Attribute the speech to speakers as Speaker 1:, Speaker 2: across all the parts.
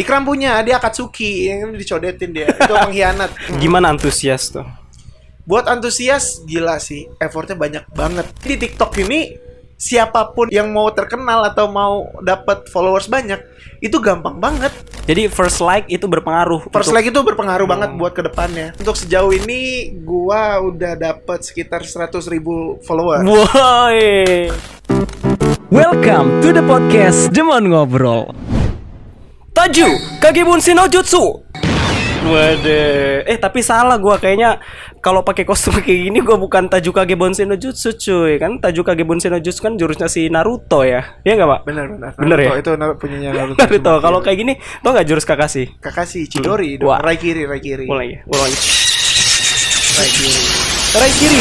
Speaker 1: Ikram punya, dia Akatsuki yang dicodetin dia. Itu pengkhianat.
Speaker 2: Gimana antusias tuh?
Speaker 1: Buat antusias gila sih, effortnya banyak banget. Di TikTok ini siapa pun yang mau terkenal atau mau dapat followers banyak itu gampang banget.
Speaker 2: Jadi first like itu berpengaruh.
Speaker 1: First
Speaker 2: untuk-
Speaker 1: like itu berpengaruh banget buat ke depannya. Untuk sejauh ini gua udah dapat sekitar 100.000 ribu follower.
Speaker 2: Woi. Welcome to the podcast Demon Ngobrol. Taju Kagebunshi no Jutsu. Waduh, eh tapi salah gua kayaknya kalau pakai kostum kayak gini gua bukan Taju Kagebunshi no Jutsu cuy kan Taju Kagebunshi no Jutsu kan jurusnya si Naruto ya Iya nggak pak?
Speaker 1: Bener bener.
Speaker 2: Bener ya?
Speaker 1: Itu punyanya Naruto.
Speaker 2: Naruto kalau kayak gini tau nggak jurus Kakashi?
Speaker 1: Kakashi Chidori dong.
Speaker 2: Wah.
Speaker 1: Raikiri Raikiri.
Speaker 2: Mulai ya, mulai.
Speaker 1: Raikiri.
Speaker 2: Rai kiri,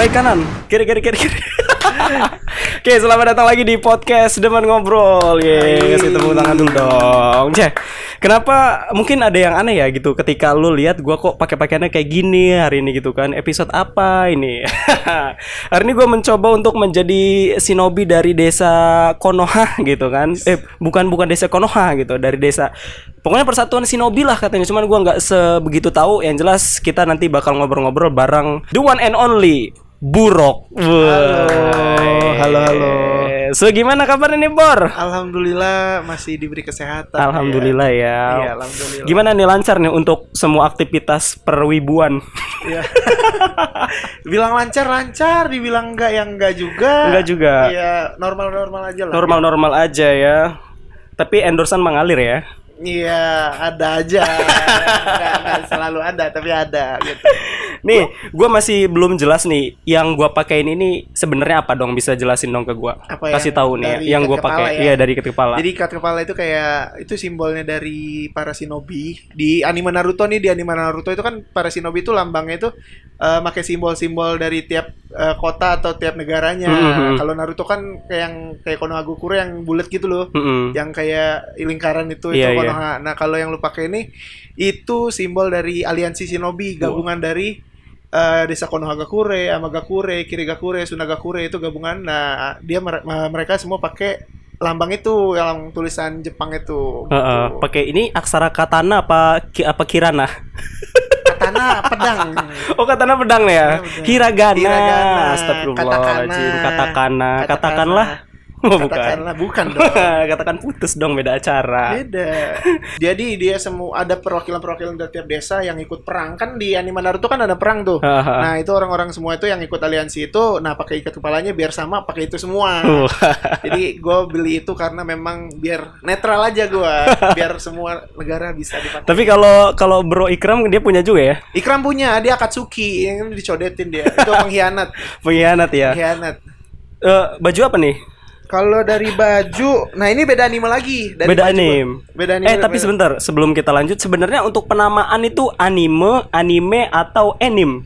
Speaker 2: rai kanan, kiri kiri kiri kiri. Oke, selamat datang lagi di podcast Deman Ngobrol. Yes,
Speaker 1: Hai.
Speaker 2: tepuk tangan dulu dong. Ceh, kenapa mungkin ada yang aneh ya gitu ketika lu lihat gua kok pakai pakaiannya kayak gini hari ini gitu kan? Episode apa ini? hari ini gua mencoba untuk menjadi shinobi dari desa Konoha gitu kan. Eh, bukan bukan desa Konoha gitu, dari desa Pokoknya persatuan shinobi lah katanya. Cuman gua nggak sebegitu tahu. Yang jelas kita nanti bakal ngobrol-ngobrol bareng the one and only Burok.
Speaker 1: Halo, halo, halo.
Speaker 2: So gimana kabar ini Bor?
Speaker 1: Alhamdulillah masih diberi kesehatan.
Speaker 2: Alhamdulillah ya.
Speaker 1: Iya, alhamdulillah.
Speaker 2: Gimana nih lancar nih untuk semua aktivitas perwibuan?
Speaker 1: Iya. Bilang lancar lancar, dibilang enggak yang enggak juga.
Speaker 2: Enggak juga.
Speaker 1: Iya, normal-normal aja lah.
Speaker 2: Normal-normal aja ya. Tapi endorsan mengalir ya.
Speaker 1: Iya, ada aja. Enggak, enggak selalu ada, tapi ada gitu.
Speaker 2: Nih, gua masih belum jelas nih yang gua pakein ini sebenarnya apa dong? Bisa jelasin dong ke gua.
Speaker 1: Apa
Speaker 2: Kasih tahu nih
Speaker 1: dari
Speaker 2: yang
Speaker 1: kepala
Speaker 2: pakai.
Speaker 1: ya?
Speaker 2: Iya, dari ikat kepala.
Speaker 1: Jadi ikat kepala itu kayak itu simbolnya dari para shinobi. Di anime Naruto nih, di anime Naruto itu kan para shinobi itu lambangnya itu eh, pakai simbol-simbol dari tiap eh, kota atau tiap negaranya.
Speaker 2: Mhm.
Speaker 1: Kalau Naruto kan kayak yang kayak Konohagakure yang bulat gitu loh.
Speaker 2: Mm-mm.
Speaker 1: Yang kayak lingkaran itu
Speaker 2: Iya,
Speaker 1: itu
Speaker 2: iya.
Speaker 1: Konoha. Nah, kalau yang lu pakai ini itu simbol dari aliansi shinobi, gabungan dari eh, desa Konohagakure, Amagakure, Kirigakure, Sunagakure itu gabungan. Nah, dia mereka semua pakai lambang itu yang tulisan Jepang itu.
Speaker 2: Heeh,
Speaker 1: Gitu.
Speaker 2: pakai ini aksara katana apa ki- apa kirana?
Speaker 1: Katana pedang.
Speaker 2: Oh katana pedang ya.
Speaker 1: Pedang.
Speaker 2: Hiragana.
Speaker 1: Hiragana.
Speaker 2: Astagfirullahaladzim.
Speaker 1: Katakana.
Speaker 2: Katakana.
Speaker 1: Katakana.
Speaker 2: Katakanlah. Oh, bukan.
Speaker 1: Katakanlah bukan dong.
Speaker 2: Katakan putus dong beda acara.
Speaker 1: Beda. Jadi dia semua ada perwakilan-perwakilan dari tiap desa yang ikut perang kan di anime Naruto kan ada perang tuh. Nah itu orang-orang semua itu yang ikut aliansi itu, nah pakai ikat kepalanya biar sama pakai itu semua.
Speaker 2: Wah.
Speaker 1: Jadi gue beli itu karena memang biar netral aja gue, biar semua negara bisa dipakai.
Speaker 2: Tapi kalau kalau Bro Ikram dia punya juga ya.
Speaker 1: Ikram punya, dia Akatsuki yang dicodetin dia. Itu pengkhianat,
Speaker 2: Pengkhianat ya.
Speaker 1: pengkhianat.
Speaker 2: Eh, baju apa nih?
Speaker 1: Kalau dari baju, nah ini beda anime lagi. Dari
Speaker 2: Beda
Speaker 1: baju
Speaker 2: anime.
Speaker 1: Beda anime.
Speaker 2: Eh tapi
Speaker 1: beda-
Speaker 2: sebentar, sebelum kita lanjut sebenarnya untuk penamaan itu anime, anime atau anim?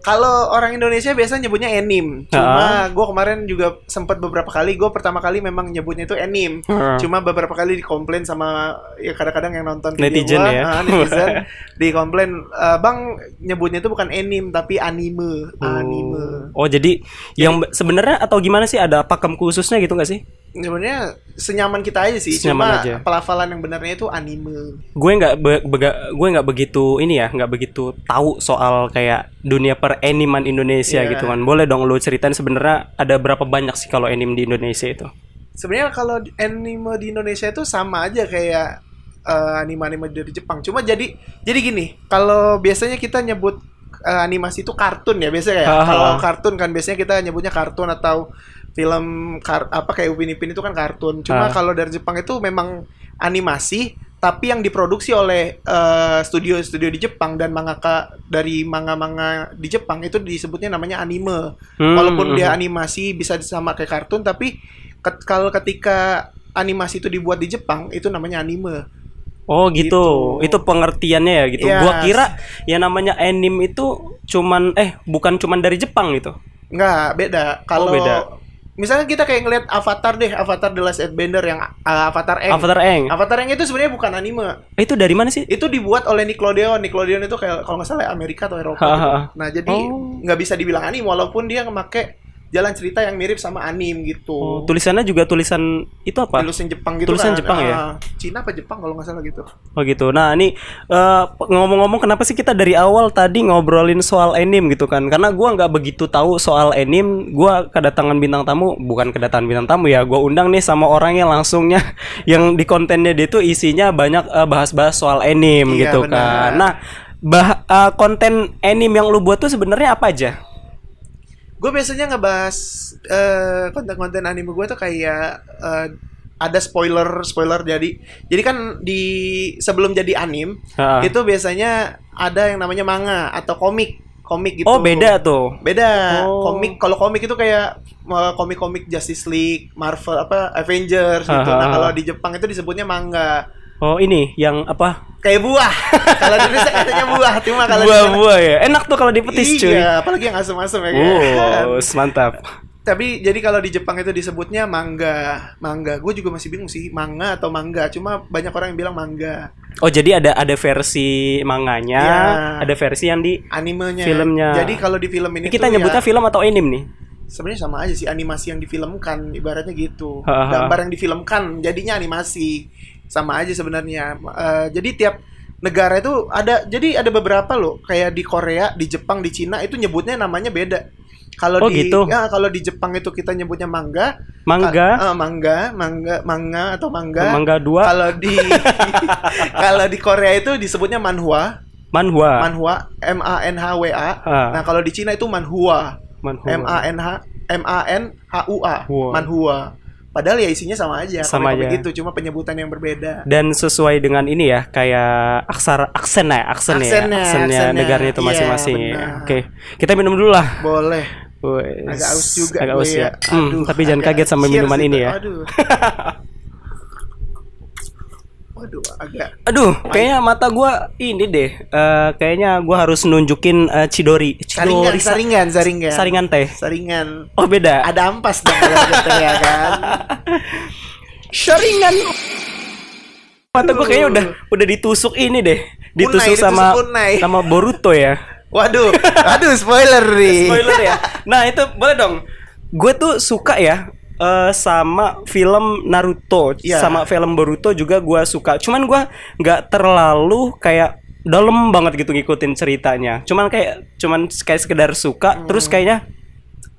Speaker 1: Kalau orang Indonesia biasa nyebutnya anime. Cuma gue kemarin juga sempat beberapa kali. Gue pertama kali memang nyebutnya itu anime.
Speaker 2: Heeh.
Speaker 1: Cuma beberapa kali dikomplain sama ya kadang-kadang yang nonton
Speaker 2: Netizen
Speaker 1: gua,
Speaker 2: ya?
Speaker 1: ah, netizen dikomplain "Eh, bang nyebutnya itu bukan anime tapi anime. Anime.
Speaker 2: Oh jadi yang be- sebenarnya atau gimana sih ada pakem khususnya gitu nggak sih?
Speaker 1: Sebenarnya senyaman kita aja sih.
Speaker 2: Senyaman
Speaker 1: Cuma
Speaker 2: aja.
Speaker 1: pelafalan yang benarnya itu anime.
Speaker 2: Gue nggak be- gue nggak begitu ini ya nggak begitu tahu soal kayak dunia per animan Indonesia
Speaker 1: Iya.
Speaker 2: gitu kan. Boleh dong lu ceritain sebenarnya ada berapa banyak sih kalau anime di Indonesia itu?
Speaker 1: Sebenarnya kalau anime di Indonesia itu sama aja kayak eh, anime-anime dari Jepang. Cuma jadi jadi gini, kalau biasanya kita nyebut eh, animasi itu kartun ya biasanya ya.
Speaker 2: Haha.
Speaker 1: Kalau kartun kan biasanya kita nyebutnya kartun atau film kar apa kayak Upin Ipin itu kan kartun. Cuma
Speaker 2: Ah.
Speaker 1: kalau dari Jepang itu memang animasi tapi yang diproduksi oleh eh, studio-studio di Jepang dan mangaka dari manga-manga di Jepang itu disebutnya namanya anime.
Speaker 2: Hmm,
Speaker 1: Walaupun dia
Speaker 2: hmm.
Speaker 1: animasi bisa sama kayak kartun tapi ket- kalau ketika animasi itu dibuat di Jepang itu namanya anime.
Speaker 2: Oh gitu.
Speaker 1: Gitu.
Speaker 2: Itu pengertiannya ya gitu.
Speaker 1: Yes.
Speaker 2: Gua kira yang namanya anime itu cuman eh bukan cuman dari Jepang gitu.
Speaker 1: Enggak, beda. Kalau
Speaker 2: Oh, beda.
Speaker 1: Misalnya kita kayak ngeliat Avatar deh, Avatar The Last Airbender yang uh, Avatar Eng.
Speaker 2: Avatar Eng.
Speaker 1: Avatar Eng itu sebenarnya bukan anime.
Speaker 2: Itu dari mana sih?
Speaker 1: Itu dibuat oleh Nickelodeon. Nickelodeon itu kayak kalau nggak salah Amerika atau Eropa. Gitu. Nah, jadi
Speaker 2: Oh.
Speaker 1: nggak bisa dibilang anime walaupun dia memakai jalan cerita yang mirip sama anim gitu.
Speaker 2: Oh, tulisannya juga tulisan itu apa?
Speaker 1: Tulisan Jepang gitu
Speaker 2: Tulisan
Speaker 1: kan.
Speaker 2: Jepang ya?
Speaker 1: Ah, Cina apa Jepang kalau nggak salah gitu.
Speaker 2: Oh gitu. Nah ini eh, ngomong-ngomong kenapa sih kita dari awal tadi ngobrolin soal anime gitu kan? Karena gua nggak begitu tahu soal anime. Gua kedatangan bintang tamu, bukan kedatangan bintang tamu ya. Gua undang nih sama orang yang langsungnya yang di kontennya dia tuh isinya banyak eh, bahas-bahas soal anime
Speaker 1: Iya,
Speaker 2: gitu
Speaker 1: benar.
Speaker 2: kan. Nah bah eh, konten anime yang lu buat tuh sebenarnya apa aja?
Speaker 1: Gue biasanya ngebahas eh, konten-konten anime gue tuh kayak eh, ada spoiler spoiler jadi jadi kan di sebelum jadi anim
Speaker 2: Ha.
Speaker 1: itu biasanya ada yang namanya manga atau komik komik gitu.
Speaker 2: Oh beda tuh.
Speaker 1: Beda.
Speaker 2: Oh.
Speaker 1: Komik kalau komik itu kayak eh, komik-komik Justice League, Marvel apa Avengers gitu.
Speaker 2: Ha, ha,
Speaker 1: Nah, kalau di Jepang itu disebutnya manga.
Speaker 2: Oh ini yang apa?
Speaker 1: Kayak buah. kalau di Indonesia katanya buah, cuma kalau
Speaker 2: Buah-buah ya. Enak tuh kalau dipetis cuy.
Speaker 1: Iya, apalagi yang asem-asem ya kan.
Speaker 2: Oh, mantap.
Speaker 1: Tapi jadi kalau di Jepang itu disebutnya manga. Manga. Gue juga masih bingung sih, manga atau mangga. Cuma banyak orang yang bilang manga.
Speaker 2: Oh jadi ada ada versi manganya,
Speaker 1: Iya.
Speaker 2: ada versi yang di
Speaker 1: Animenya.
Speaker 2: Filmnya.
Speaker 1: Jadi kalau di film ini
Speaker 2: kita nyebutnya
Speaker 1: ya,
Speaker 2: film atau anime nih?
Speaker 1: sebenarnya sama aja sih animasi yang difilmkan ibaratnya gitu. Gambar yang difilmkan jadinya animasi. Sama aja sebenarnya. Eh, jadi tiap negara itu ada jadi ada beberapa loh kayak di Korea, di Jepang, di Cina itu nyebutnya namanya beda. Kalau
Speaker 2: Oh,
Speaker 1: di
Speaker 2: gitu.
Speaker 1: ya kalau di Jepang itu kita nyebutnya manga,
Speaker 2: Mangga,
Speaker 1: Ka- eh, mangga, mangga, manga atau mangga.
Speaker 2: mangga dua,
Speaker 1: Kalau di kalau di Korea itu disebutnya manhwa,
Speaker 2: manhwa,
Speaker 1: manhwa, M A N H W A.
Speaker 2: Ah.
Speaker 1: Nah, kalau di Cina itu manhua,
Speaker 2: manhwa.
Speaker 1: M A N H M A N H U A,
Speaker 2: Hua.
Speaker 1: manhua. Padahal ya isinya sama aja,
Speaker 2: Sama aja.
Speaker 1: gitu, cuma penyebutan yang berbeda.
Speaker 2: Dan sesuai dengan ini ya, kayak aksara aksen ya, aksen ya,
Speaker 1: Aksennya,
Speaker 2: aksennya
Speaker 1: aksennya.
Speaker 2: negaranya itu
Speaker 1: Iya,
Speaker 2: masing-masing. ya.
Speaker 1: benar.
Speaker 2: Oke, kita minum dulu lah.
Speaker 1: Boleh.
Speaker 2: Wes.
Speaker 1: Agak aus juga
Speaker 2: Agak aus ya. Hmm,
Speaker 1: Aduh,
Speaker 2: tapi jangan kaget sama minuman ini ya.
Speaker 1: Aduh. Waduh, agak
Speaker 2: Aduh, kayaknya mata gua ini deh. eh, kayaknya gua harus nunjukin eh, Chidori.
Speaker 1: saringan,
Speaker 2: Chidori sa-
Speaker 1: saringan, saringan.
Speaker 2: saringan teh.
Speaker 1: Saringan.
Speaker 2: Oh, beda.
Speaker 1: Ada ampas dong kalau gitu ya kan.
Speaker 2: Saringan. Mata gua kayaknya udah udah ditusuk ini deh. Ditusuk
Speaker 1: Unai,
Speaker 2: sama
Speaker 1: unai.
Speaker 2: sama Boruto ya.
Speaker 1: Waduh, aduh spoiler nih.
Speaker 2: Spoiler ya. Nah, itu boleh dong. Gue tuh suka ya eh, sama film Naruto,
Speaker 1: Iya.
Speaker 2: sama film Boruto juga gua suka. Cuman gua nggak terlalu kayak dalam banget gitu ngikutin ceritanya. Cuman kayak cuman kayak sekedar suka. Terus kayaknya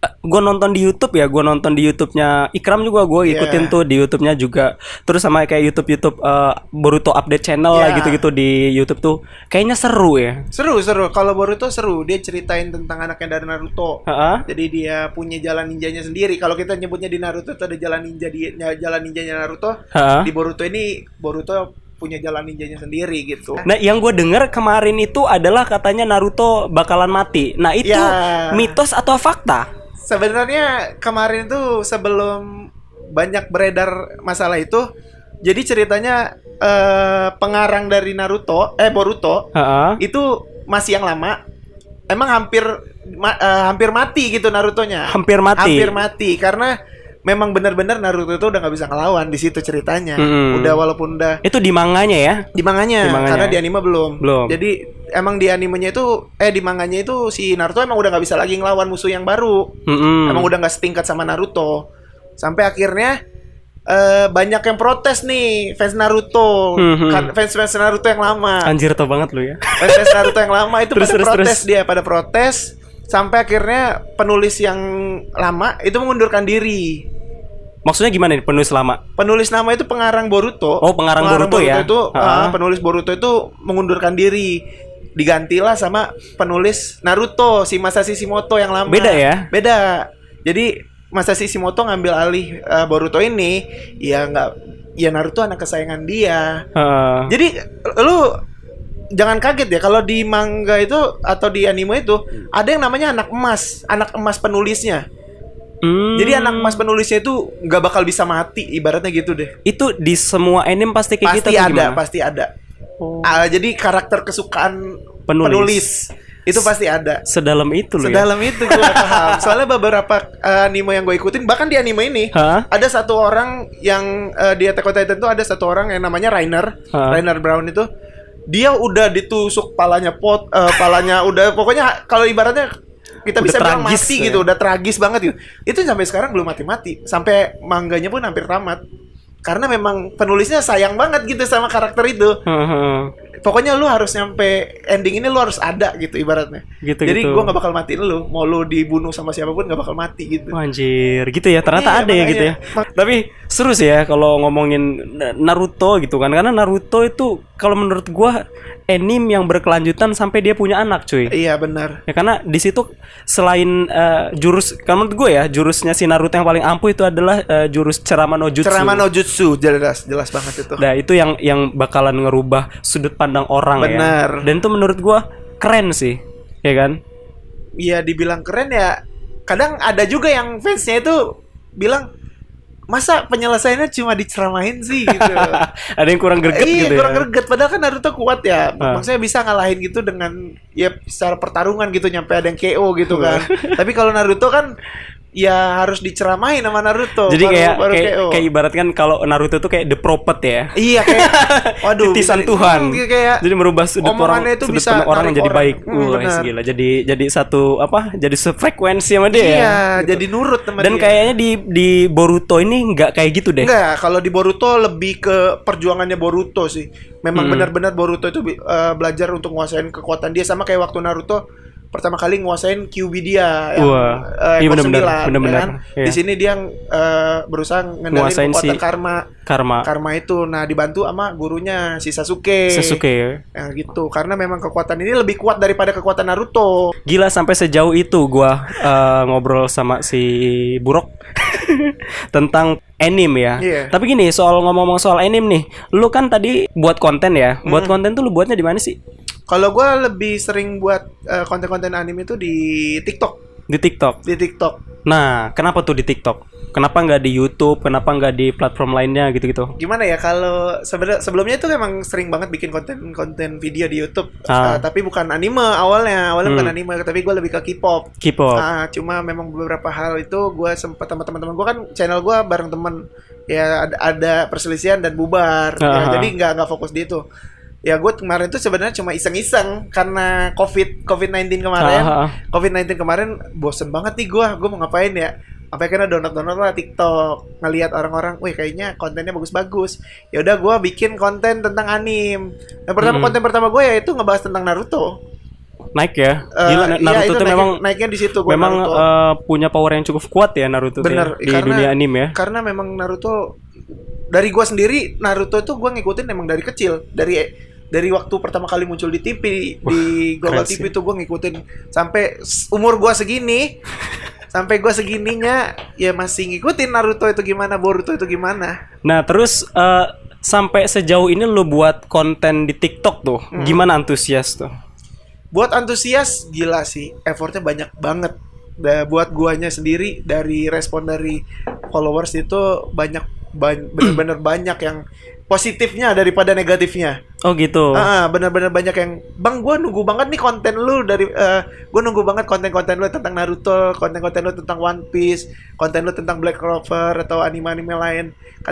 Speaker 2: gue nonton di YouTube ya, gue nonton di YouTube-nya Ikram juga gue ikutin
Speaker 1: Iya.
Speaker 2: tuh di YouTube-nya juga. Terus sama kayak YouTube YouTube eh, Boruto update channel lah
Speaker 1: Iya.
Speaker 2: gitu-gitu di YouTube tuh. Kayaknya seru ya.
Speaker 1: Seru seru. Kalau Boruto seru. Dia ceritain tentang anaknya dari Naruto.
Speaker 2: Heeh.
Speaker 1: Jadi dia punya jalan ninjanya sendiri. Kalau kita nyebutnya di Naruto itu ada jalan ninja di jalan ninjanya Naruto.
Speaker 2: Heeh.
Speaker 1: Di Boruto ini Boruto punya jalan ninjanya sendiri gitu.
Speaker 2: Nah, yang gue denger kemarin itu adalah katanya Naruto bakalan mati. Nah, itu
Speaker 1: Ya.
Speaker 2: mitos atau fakta?
Speaker 1: Sebenarnya kemarin tuh sebelum banyak beredar masalah itu, jadi ceritanya eh, pengarang dari Naruto, eh Boruto,
Speaker 2: Heeh.
Speaker 1: itu masih yang lama. Emang hampir ma- eh, hampir mati gitu Narutonya.
Speaker 2: Hampir mati.
Speaker 1: Hampir mati karena memang benar-benar Naruto itu udah nggak bisa ngelawan di situ ceritanya.
Speaker 2: Mm-mm.
Speaker 1: Udah walaupun udah
Speaker 2: Itu di manganya ya?
Speaker 1: di manganya,
Speaker 2: Di manganya.
Speaker 1: karena di anime belum.
Speaker 2: Belum.
Speaker 1: Jadi emang di animenya itu eh di manganya itu si Naruto emang udah nggak bisa lagi ngelawan musuh yang baru.
Speaker 2: Mm-mm.
Speaker 1: Emang udah nggak setingkat sama Naruto. Sampai akhirnya eh banyak yang protes nih fans Naruto,
Speaker 2: Mhm.
Speaker 1: kan fans fans Naruto yang lama.
Speaker 2: Anjir tau banget lu ya.
Speaker 1: Fans fans Naruto yang lama itu
Speaker 2: Terus,
Speaker 1: pada
Speaker 2: terus,
Speaker 1: protes
Speaker 2: terus.
Speaker 1: dia, pada protes sampai akhirnya penulis yang lama itu mengundurkan diri.
Speaker 2: Maksudnya gimana nih penulis lama?
Speaker 1: Penulis nama itu pengarang Boruto.
Speaker 2: Oh, pengarang Boruto ya?
Speaker 1: itu
Speaker 2: Ah.
Speaker 1: ah, penulis Boruto itu mengundurkan diri. Digantilah sama penulis Naruto si Masashi Shimoto yang lama.
Speaker 2: Beda ya?
Speaker 1: Beda. Jadi Masashi Shimoto ngambil alih eh, Boruto ini, ya nggak ya Naruto anak kesayangan dia.
Speaker 2: Heeh.
Speaker 1: Jadi lu jangan kaget ya kalau di manga itu atau di anime itu ada yang namanya anak emas, anak emas penulisnya.
Speaker 2: Hmm.
Speaker 1: Jadi anak emas penulisnya itu nggak bakal bisa mati, ibaratnya gitu deh.
Speaker 2: itu di semua anime pasti kayak gitu
Speaker 1: Pasti
Speaker 2: atau
Speaker 1: ada,
Speaker 2: gimana?
Speaker 1: pasti ada.
Speaker 2: Oh.
Speaker 1: Ah, jadi karakter kesukaan
Speaker 2: Penulis.
Speaker 1: penulis, itu pasti ada.
Speaker 2: Sedalam itu loh ya.
Speaker 1: Sedalam itu gue paham. Soalnya beberapa eh, anime yang gue ikutin, bahkan di anime ini
Speaker 2: Hah?
Speaker 1: ada satu orang yang eh, di Attack on Titan itu ada satu orang yang namanya Rainer,
Speaker 2: Hah?
Speaker 1: Rainer Brown itu dia udah ditusuk palanya pot, eh, palanya udah pokoknya kalau ibaratnya kita
Speaker 2: Udah
Speaker 1: bisa bilang mati
Speaker 2: ya.
Speaker 1: gitu, udah tragis banget gitu. Itu sampai sekarang belum mati-mati. Sampai mangganya pun hampir tamat. Karena memang penulisnya sayang banget gitu sama karakter itu. Pokoknya lu harus nyampe ending ini lu harus ada gitu ibaratnya.
Speaker 2: Gitu,
Speaker 1: Jadi
Speaker 2: gitu.
Speaker 1: gua nggak bakal matiin lu. Mau lu dibunuh sama siapa pun nggak bakal mati gitu.
Speaker 2: Wah, Anjir, gitu ya. Ternyata
Speaker 1: Iya,
Speaker 2: ada ya gitu ya. Tapi seru sih ya kalau ngomongin Na- Naruto gitu kan. Karena Naruto itu kalau menurut gua anime yang berkelanjutan sampai dia punya anak, cuy.
Speaker 1: Iya benar.
Speaker 2: Ya karena di situ selain eh, jurus kalau menurut gue ya, jurusnya si Naruto yang paling ampuh itu adalah eh, jurus Cerama no Jutsu.
Speaker 1: Ceramah no jutsu jelas jelas banget itu.
Speaker 2: Nah, itu yang yang bakalan ngerubah sudut pandang orang
Speaker 1: Benar.
Speaker 2: ya. Dan itu menurut gua keren sih. Ya kan?
Speaker 1: Iya dibilang keren ya. Kadang ada juga yang fansnya itu bilang masa penyelesaiannya cuma diceramahin sih gitu.
Speaker 2: Ada yang kurang greget
Speaker 1: iya,
Speaker 2: gitu
Speaker 1: kurang
Speaker 2: ya.
Speaker 1: greget. Padahal kan Naruto kuat ya.
Speaker 2: Ah.
Speaker 1: Maksudnya bisa ngalahin gitu dengan ya secara pertarungan gitu nyampe ada yang KO gitu kan. Tapi kalau Naruto kan ya harus diceramahin sama Naruto.
Speaker 2: Jadi
Speaker 1: baru-
Speaker 2: kayak
Speaker 1: baru
Speaker 2: kayak, kayak ibarat kan kalau Naruto tuh kayak the prophet ya.
Speaker 1: Iya kayak waduh
Speaker 2: Titisan Tuhan.
Speaker 1: Kayak
Speaker 2: jadi merubah sudut orang
Speaker 1: itu
Speaker 2: sudut
Speaker 1: bisa
Speaker 2: orang menjadi
Speaker 1: orang.
Speaker 2: baik.
Speaker 1: Hmm,
Speaker 2: Wah, gila. Jadi jadi satu apa? Jadi sefrekuensi sama dia ya.
Speaker 1: Iya, jadi nurut sama
Speaker 2: Dan
Speaker 1: dia.
Speaker 2: kayaknya di di Boruto ini nggak kayak gitu deh.
Speaker 1: Enggak, kalau di Boruto lebih ke perjuangannya Boruto sih. Memang
Speaker 2: Hmm.
Speaker 1: benar-benar Boruto itu eh, belajar untuk nguasain kekuatan dia sama kayak waktu Naruto pertama kali nguasain Kyuubi dia yang
Speaker 2: Wah,
Speaker 1: eh,
Speaker 2: iya
Speaker 1: ekor
Speaker 2: benar-benar,
Speaker 1: sembilan, ya
Speaker 2: benar-benar,
Speaker 1: kan?
Speaker 2: iya.
Speaker 1: Di sini dia eh, berusaha ngendalin kekuatan
Speaker 2: si-
Speaker 1: karma.
Speaker 2: Karma
Speaker 1: Karma itu nah dibantu sama gurunya si Sasuke.
Speaker 2: Sasuke ya.
Speaker 1: Nah, gitu. Karena memang kekuatan ini lebih kuat daripada kekuatan Naruto.
Speaker 2: Gila sampai sejauh itu gua eh, ngobrol sama si Burok tentang anime ya.
Speaker 1: Iya.
Speaker 2: Tapi gini, soal ngomong-ngomong soal anime nih, lu kan tadi buat konten ya. Buat
Speaker 1: Hmm.
Speaker 2: konten tuh lu buatnya di mana sih?
Speaker 1: Kalau gue lebih sering buat eh, konten-konten anime itu di TikTok.
Speaker 2: Di TikTok.
Speaker 1: Di TikTok.
Speaker 2: Nah, kenapa tuh di TikTok? Kenapa nggak di YouTube? Kenapa nggak di platform lainnya gitu-gitu?
Speaker 1: gimana ya kalau sebelumnya itu emang sering banget bikin konten-konten video di YouTube
Speaker 2: Ah.
Speaker 1: Uh, tapi bukan anime awalnya awalnya bukan
Speaker 2: Hmm.
Speaker 1: anime tapi gue lebih ke K-pop
Speaker 2: K-pop.
Speaker 1: Ah, cuma memang beberapa hal itu gue sempat sama teman-teman gue kan channel gue bareng temen ya ada, ada perselisihan dan bubar Ya,
Speaker 2: Ah.
Speaker 1: jadi nggak nggak fokus di itu ya gue kemarin tuh sebenarnya cuma iseng-iseng karena covid covid 19 kemarin
Speaker 2: Ah, ah.
Speaker 1: covid 19 kemarin bosen banget nih gue gue mau ngapain ya sampai kena download download lah TikTok ngelihat orang-orang, wih kayaknya kontennya bagus-bagus. Ya udah gue bikin konten tentang anim. Yang pertama
Speaker 2: Hmm.
Speaker 1: konten pertama gue ya itu ngebahas tentang Naruto.
Speaker 2: Naik ya.
Speaker 1: Eh,
Speaker 2: Gila,
Speaker 1: iya,
Speaker 2: Naruto
Speaker 1: itu
Speaker 2: tuh
Speaker 1: naiknya-
Speaker 2: memang
Speaker 1: naiknya di situ gua
Speaker 2: memang
Speaker 1: Naruto.
Speaker 2: eh, punya power yang cukup kuat ya Naruto tuh
Speaker 1: Bener,
Speaker 2: ya, di
Speaker 1: karena-
Speaker 2: dunia anime ya.
Speaker 1: karena memang Naruto dari gua sendiri Naruto itu gua ngikutin emang dari kecil dari dari waktu pertama kali muncul di TV di Global TV itu gua ngikutin sampai umur gua segini. Sampai gua segininya ya masih ngikutin Naruto itu gimana Boruto itu gimana.
Speaker 2: Nah, terus eh, sampai sejauh ini lu buat konten di TikTok tuh,
Speaker 1: Hmm.
Speaker 2: gimana antusias tuh?
Speaker 1: buat antusias gila sih. Effortnya banyak banget. Da, buat guanya sendiri dari respon dari followers itu banyak ban- bener-bener banyak yang positifnya daripada negatifnya
Speaker 2: Oh gitu.
Speaker 1: Ah, benar-benar banyak yang bang gue nunggu banget nih konten lu dari gue nunggu banget konten-konten lu tentang Naruto, konten-konten lu tentang One Piece, konten lu tentang Black Clover atau anime-anime lain.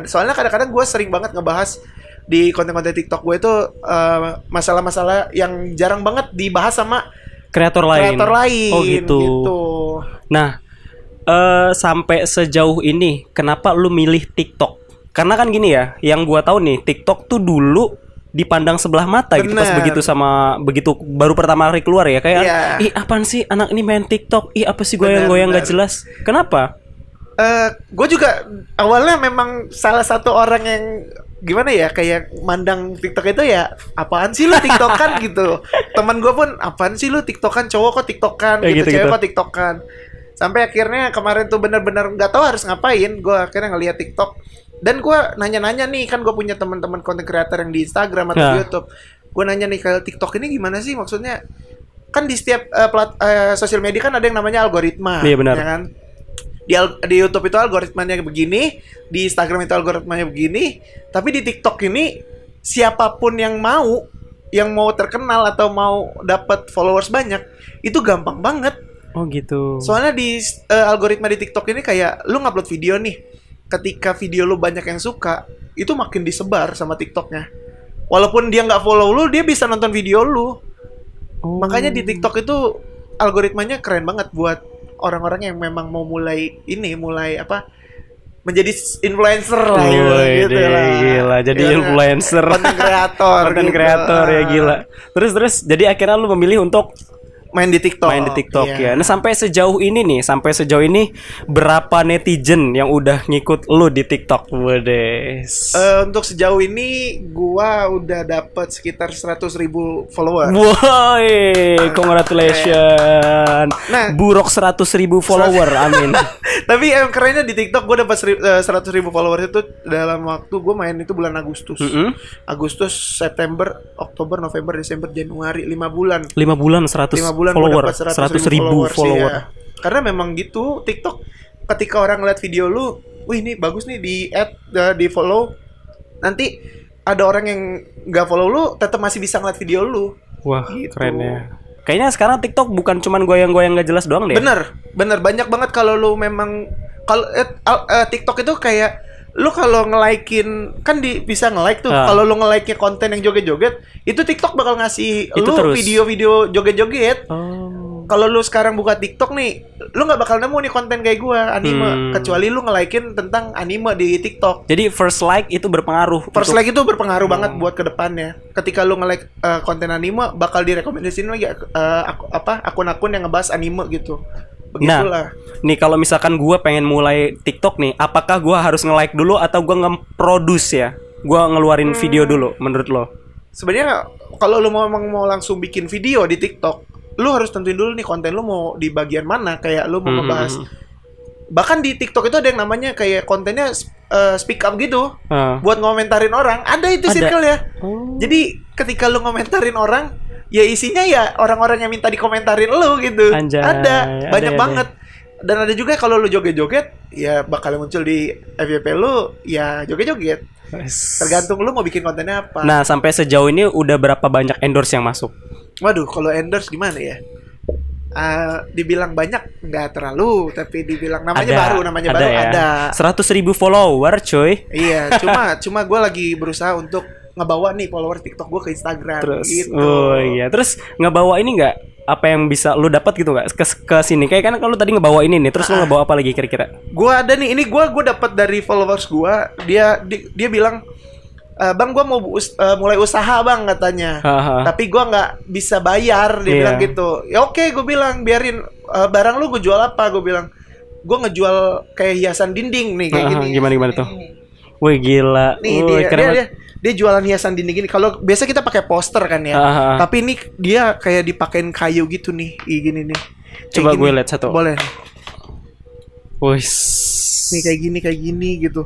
Speaker 1: Soalnya kadang-kadang gue sering banget ngebahas di konten-konten TikTok gue itu eh, masalah-masalah yang jarang banget dibahas sama
Speaker 2: Kreator lain.
Speaker 1: kreator lain.
Speaker 2: Oh gitu. Nah, eh sampai sejauh ini kenapa lu milih TikTok? Karena kan gini ya, yang gua tahu nih, TikTok tuh dulu dipandang sebelah mata gitu pas
Speaker 1: Bener.
Speaker 2: begitu sama begitu baru pertama kali keluar ya kayak
Speaker 1: Iya.
Speaker 2: ih apaan sih anak ini main TikTok ih apa sih
Speaker 1: Bener,
Speaker 2: goyang-goyang gak
Speaker 1: bener.
Speaker 2: jelas kenapa
Speaker 1: Eh, gue juga awalnya memang salah satu orang yang gimana ya kayak mandang TikTok itu ya apaan sih lu TikTokan gitu. Teman gue pun apaan sih lu TikTokan cowok kok TikTokan
Speaker 2: Ya,
Speaker 1: gitu,
Speaker 2: gitu-gitu.
Speaker 1: cewek kok TikTokan. Sampai akhirnya kemarin tuh bener-bener nggak tahu harus ngapain. Gue akhirnya ngeliat TikTok dan gue nanya-nanya nih kan gue punya teman-teman content creator yang di Instagram atau di YouTube. Gue nanya nih kalau TikTok ini gimana sih maksudnya? Kan di setiap eh, plat eh, sosial media kan ada yang namanya algoritma,
Speaker 2: Iya, benar.
Speaker 1: ya kan? di, di YouTube itu algoritmanya begini, di Instagram itu algoritmanya begini, tapi di TikTok ini siapa pun yang mau, yang mau terkenal atau mau dapat followers banyak, itu gampang banget.
Speaker 2: oh gitu
Speaker 1: Soalnya di eh, algoritma di TikTok ini kayak lu ngupload video nih, ketika video lu banyak yang suka, itu makin disebar sama TikToknya. Walaupun dia nggak follow lu, dia bisa nonton video lu.
Speaker 2: Oh.
Speaker 1: Makanya di TikTok itu algoritmanya keren banget buat orang-orang yang memang mau mulai ini mulai apa menjadi influencer lah gitu, gitu
Speaker 2: deh,
Speaker 1: lah.
Speaker 2: gila jadi
Speaker 1: Iya,
Speaker 2: influencer
Speaker 1: konten kreator
Speaker 2: konten
Speaker 1: gitu.
Speaker 2: kreator ya
Speaker 1: Ah.
Speaker 2: gila terus terus jadi akhirnya lu memilih untuk
Speaker 1: main di TikTok
Speaker 2: main di TikTok
Speaker 1: Iya.
Speaker 2: ya nah sampai sejauh ini nih sampai sejauh ini berapa netizen yang udah ngikut lu di TikTok Wedes
Speaker 1: Eh, untuk sejauh ini gua udah dapat sekitar 100.000 ribu follower.
Speaker 2: Woi, congratulations.
Speaker 1: Nah.
Speaker 2: buruk 100 ribu follower, amin.
Speaker 1: Tapi yang kerennya di TikTok gua dapat eh, 100.000 ribu followers itu dalam waktu gua main itu bulan Agustus.
Speaker 2: Mm-mm.
Speaker 1: Agustus, September, Oktober, November, Desember, Januari, 5 bulan.
Speaker 2: 5 bulan 100
Speaker 1: 5 bulan gua
Speaker 2: follower,
Speaker 1: dapat
Speaker 2: 100 ribu
Speaker 1: followers,
Speaker 2: follower.
Speaker 1: iya. Karena memang gitu TikTok ketika orang ngeliat video lu, wih ini bagus nih di add eh, di follow. Nanti ada orang yang nggak follow lu tetap masih bisa ngeliat video lu.
Speaker 2: Wah,
Speaker 1: Gitu.
Speaker 2: keren ya. Kayaknya sekarang TikTok bukan cuman goyang-goyang gak jelas doang deh.
Speaker 1: Bener, bener banyak banget kalau lu memang kalau eh, eh, TikTok itu kayak lu kalau nge-like-in kan di, bisa nge-like tuh.
Speaker 2: Ah.
Speaker 1: Kalau lu nge-like-nya konten yang joget-joget, itu TikTok bakal ngasih
Speaker 2: Itu
Speaker 1: lu video-video joget-joget.
Speaker 2: Oh.
Speaker 1: Kalau lu sekarang buka TikTok nih, lu nggak bakal nemu nih konten kayak gua anime,
Speaker 2: Hmm.
Speaker 1: kecuali lu nge-like-in tentang anime di TikTok.
Speaker 2: Jadi first like itu berpengaruh.
Speaker 1: First
Speaker 2: untuk-
Speaker 1: like itu berpengaruh
Speaker 2: Hmm.
Speaker 1: banget buat ke depannya. Ketika lu nge-like eh, konten anime, bakal direkomendasiin lagi aku- apa akun-akun yang ngebahas anime gitu. Begitulah.
Speaker 2: Nih kalau misalkan gua pengen mulai TikTok nih, apakah gua harus nge-like dulu atau gua nge-produce ya? Gua ngeluarin
Speaker 1: Hmm.
Speaker 2: video dulu menurut lo.
Speaker 1: sebenarnya kalau lu mau emang mau langsung bikin video di TikTok, lu harus tentuin dulu nih konten lu mau di bagian mana. Kayak lu mau
Speaker 2: Hmm.
Speaker 1: ngebahas bahkan di TikTok itu ada yang namanya kayak kontennya uh, speak up gitu
Speaker 2: Ah.
Speaker 1: buat ngomentarin orang. Ada itu
Speaker 2: Ada.
Speaker 1: circle ya.
Speaker 2: Oh.
Speaker 1: Jadi ketika lu ngomentarin orang, ya isinya ya orang-orang yang minta dikomentarin lu gitu.
Speaker 2: Anjay,
Speaker 1: ada
Speaker 2: ada,
Speaker 1: banyak
Speaker 2: ada.
Speaker 1: banget. Dan ada juga kalau lu joget-joget, ya bakal muncul di FYP lu ya joget-joget. Tergantung lu mau bikin kontennya apa.
Speaker 2: Nah, sampai sejauh ini udah berapa banyak endorse yang masuk?
Speaker 1: Waduh, kalau endorse gimana ya? Ah, dibilang banyak nggak terlalu, tapi dibilang namanya baru, namanya baru
Speaker 2: ya.
Speaker 1: ada.
Speaker 2: 100 ribu follower, coy.
Speaker 1: Iya, cuma cuma gue lagi berusaha untuk ngebawa nih followers TikTok gue ke Instagram.
Speaker 2: Terus,
Speaker 1: gitu.
Speaker 2: oh iya, terus ngebawa ini nggak? Apa yang bisa lu dapat gitu nggak ke, ke sini? Kayak kan kalau tadi ngebawa ini nih, terus lu
Speaker 1: Ah.
Speaker 2: ngebawa apa lagi kira-kira?
Speaker 1: Gue ada nih, ini gue gue dapat dari followers gue. Dia di- dia bilang, "Eh, bang gue mau us- eh, mulai usaha bang katanya.
Speaker 2: Haha.
Speaker 1: Tapi gue nggak bisa bayar, dia
Speaker 2: Iya.
Speaker 1: bilang gitu. Ya oke, gue bilang biarin Eh, barang lu gue jual apa? Gue bilang, gue ngejual kayak hiasan dinding nih kayak
Speaker 2: Aha,
Speaker 1: gini.
Speaker 2: gimana, gimana tuh? Wih gila.
Speaker 1: Nih
Speaker 2: Wih,
Speaker 1: dia,
Speaker 2: keren
Speaker 1: dia, dia, dia jualan hiasan dinding gini. Kalau biasa kita pakai poster kan ya.
Speaker 2: Aha.
Speaker 1: Tapi ini dia kayak dipakein kayu gitu nih, Ih, gini nih. Kayak
Speaker 2: Coba
Speaker 1: gini.
Speaker 2: gue lihat satu.
Speaker 1: Boleh.
Speaker 2: Wih.
Speaker 1: Nih kayak gini kayak gini gitu.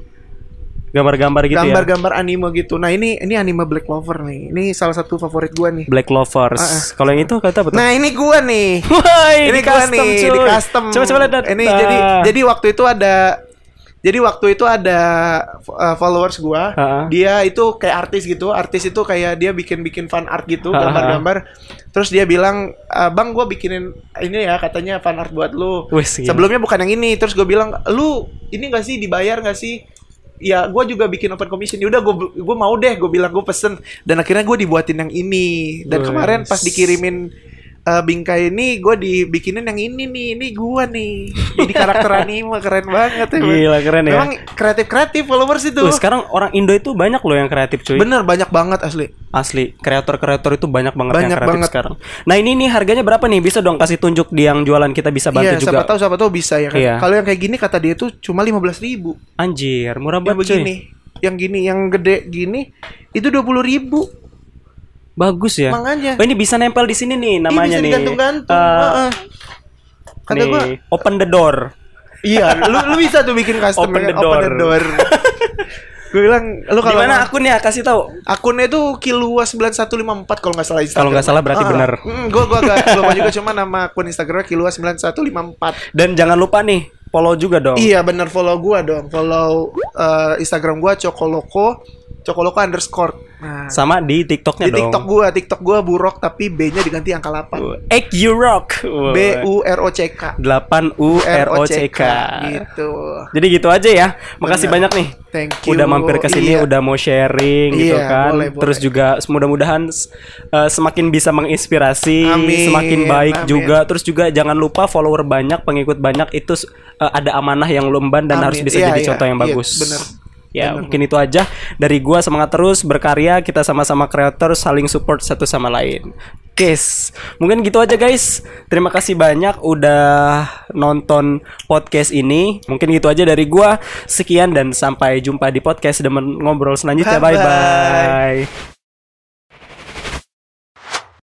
Speaker 2: Gambar-gambar gitu ya.
Speaker 1: Gambar-gambar anime gitu. Nah, ini ini anime Black Clover nih. Ini salah satu favorit gua nih.
Speaker 2: Black Lovers.
Speaker 1: Ah, ah.
Speaker 2: Kalau yang itu kata betul.
Speaker 1: Nah, ini gua nih.
Speaker 2: Wah,
Speaker 1: ini gua nih di custom.
Speaker 2: Coba coba lihat.
Speaker 1: Ini
Speaker 2: Ah.
Speaker 1: jadi jadi waktu itu ada jadi waktu itu ada uh, followers gua,
Speaker 2: Ah.
Speaker 1: dia itu kayak artis gitu. Artis itu kayak dia bikin-bikin fan art gitu, gambar-gambar. Terus dia bilang, "Ah, "Bang, gua bikinin ini ya katanya fan art buat lu." Sebelumnya bukan yang ini. Terus gue bilang, "Lu ini gak sih dibayar gak sih?" Ya, gue juga bikin open commission. Ya udah, gue gue mau deh. Gue bilang gue pesen. Dan akhirnya gue dibuatin yang ini. Dan kemarin pas dikirimin eh, bingkai ini, gue dibikinin yang ini nih. Ini gue nih. Jadi karakter anime keren banget ya.
Speaker 2: Gila keren ya.
Speaker 1: Memang kreatif kreatif followers itu.
Speaker 2: Wih, sekarang orang Indo itu banyak loh yang kreatif cuy.
Speaker 1: Bener banyak banget asli.
Speaker 2: Asli, kreator-kreator itu banyak banget yang
Speaker 1: Banyak
Speaker 2: kreatif
Speaker 1: banget.
Speaker 2: sekarang. Nah, ini nih harganya berapa nih? Bisa dong kasih tunjuk di yang jualan kita bisa bantu
Speaker 1: Iya,
Speaker 2: juga.
Speaker 1: siapa tahu siapa tahu bisa ya kan.
Speaker 2: Iya.
Speaker 1: Kalau yang kayak gini kata dia tuh cuma 15.000 ribu.
Speaker 2: Anjir, murah
Speaker 1: Yang
Speaker 2: banget cuy.
Speaker 1: begini, yang gini, yang gede gini itu 20.000 ribu.
Speaker 2: Bagus ya.
Speaker 1: Makanya.
Speaker 2: Oh, ini bisa nempel di sini nih namanya
Speaker 1: Ih, bisa
Speaker 2: nih.
Speaker 1: digantung-gantung.
Speaker 2: Eh,
Speaker 1: Heeh. Kata
Speaker 2: nih,
Speaker 1: gua,
Speaker 2: open the door.
Speaker 1: iya, lu lu bisa tuh bikin custom
Speaker 2: Open
Speaker 1: dengan
Speaker 2: the door.
Speaker 1: gue bilang, lu kalau
Speaker 2: Gimana
Speaker 1: mau-
Speaker 2: akunnya? Kasih tahu.
Speaker 1: akunnya itu Kilua 9154 kalau nggak salah Instagram.
Speaker 2: Kalau nggak salah berarti benar.
Speaker 1: gue gua agak lupa juga cuma nama akun Instagramnya Kilua 9154.
Speaker 2: Dan jangan lupa nih, follow juga dong.
Speaker 1: Iya bener follow gua dong, follow eh, Instagram gua Cokoloko Cokoloka underscore. Nah,
Speaker 2: Sama di TikToknya
Speaker 1: di
Speaker 2: dong.
Speaker 1: TikTok gua, TikTok gua burok tapi B-nya diganti angka 8.
Speaker 2: Ek you rock.
Speaker 1: B U R O C K.
Speaker 2: 8 U R O C K.
Speaker 1: Gitu.
Speaker 2: Jadi gitu aja ya. Makasih
Speaker 1: Bener.
Speaker 2: banyak nih.
Speaker 1: Thank you.
Speaker 2: Udah mampir ke sini,
Speaker 1: Iya.
Speaker 2: udah mau sharing gitu
Speaker 1: Iya,
Speaker 2: kan.
Speaker 1: boleh, boleh.
Speaker 2: Terus juga mudah-mudahan uh, semakin bisa menginspirasi,
Speaker 1: Amin,
Speaker 2: semakin baik
Speaker 1: amin.
Speaker 2: juga. Terus juga jangan lupa follower banyak, pengikut banyak itu uh, ada amanah yang lu emban dan
Speaker 1: Amin.
Speaker 2: harus bisa
Speaker 1: Iya,
Speaker 2: jadi
Speaker 1: iya,
Speaker 2: contoh yang
Speaker 1: iya,
Speaker 2: bagus.
Speaker 1: bener.
Speaker 2: Ya,
Speaker 1: Bener.
Speaker 2: mungkin itu aja dari gua semangat terus berkarya, kita sama-sama kreator saling support satu sama lain. Guys, mungkin gitu aja guys. Terima kasih banyak udah nonton podcast ini. Mungkin gitu aja dari gua. Sekian dan sampai jumpa di podcast demen ngobrol selanjutnya. Bye
Speaker 1: Bye-bye.
Speaker 2: bye.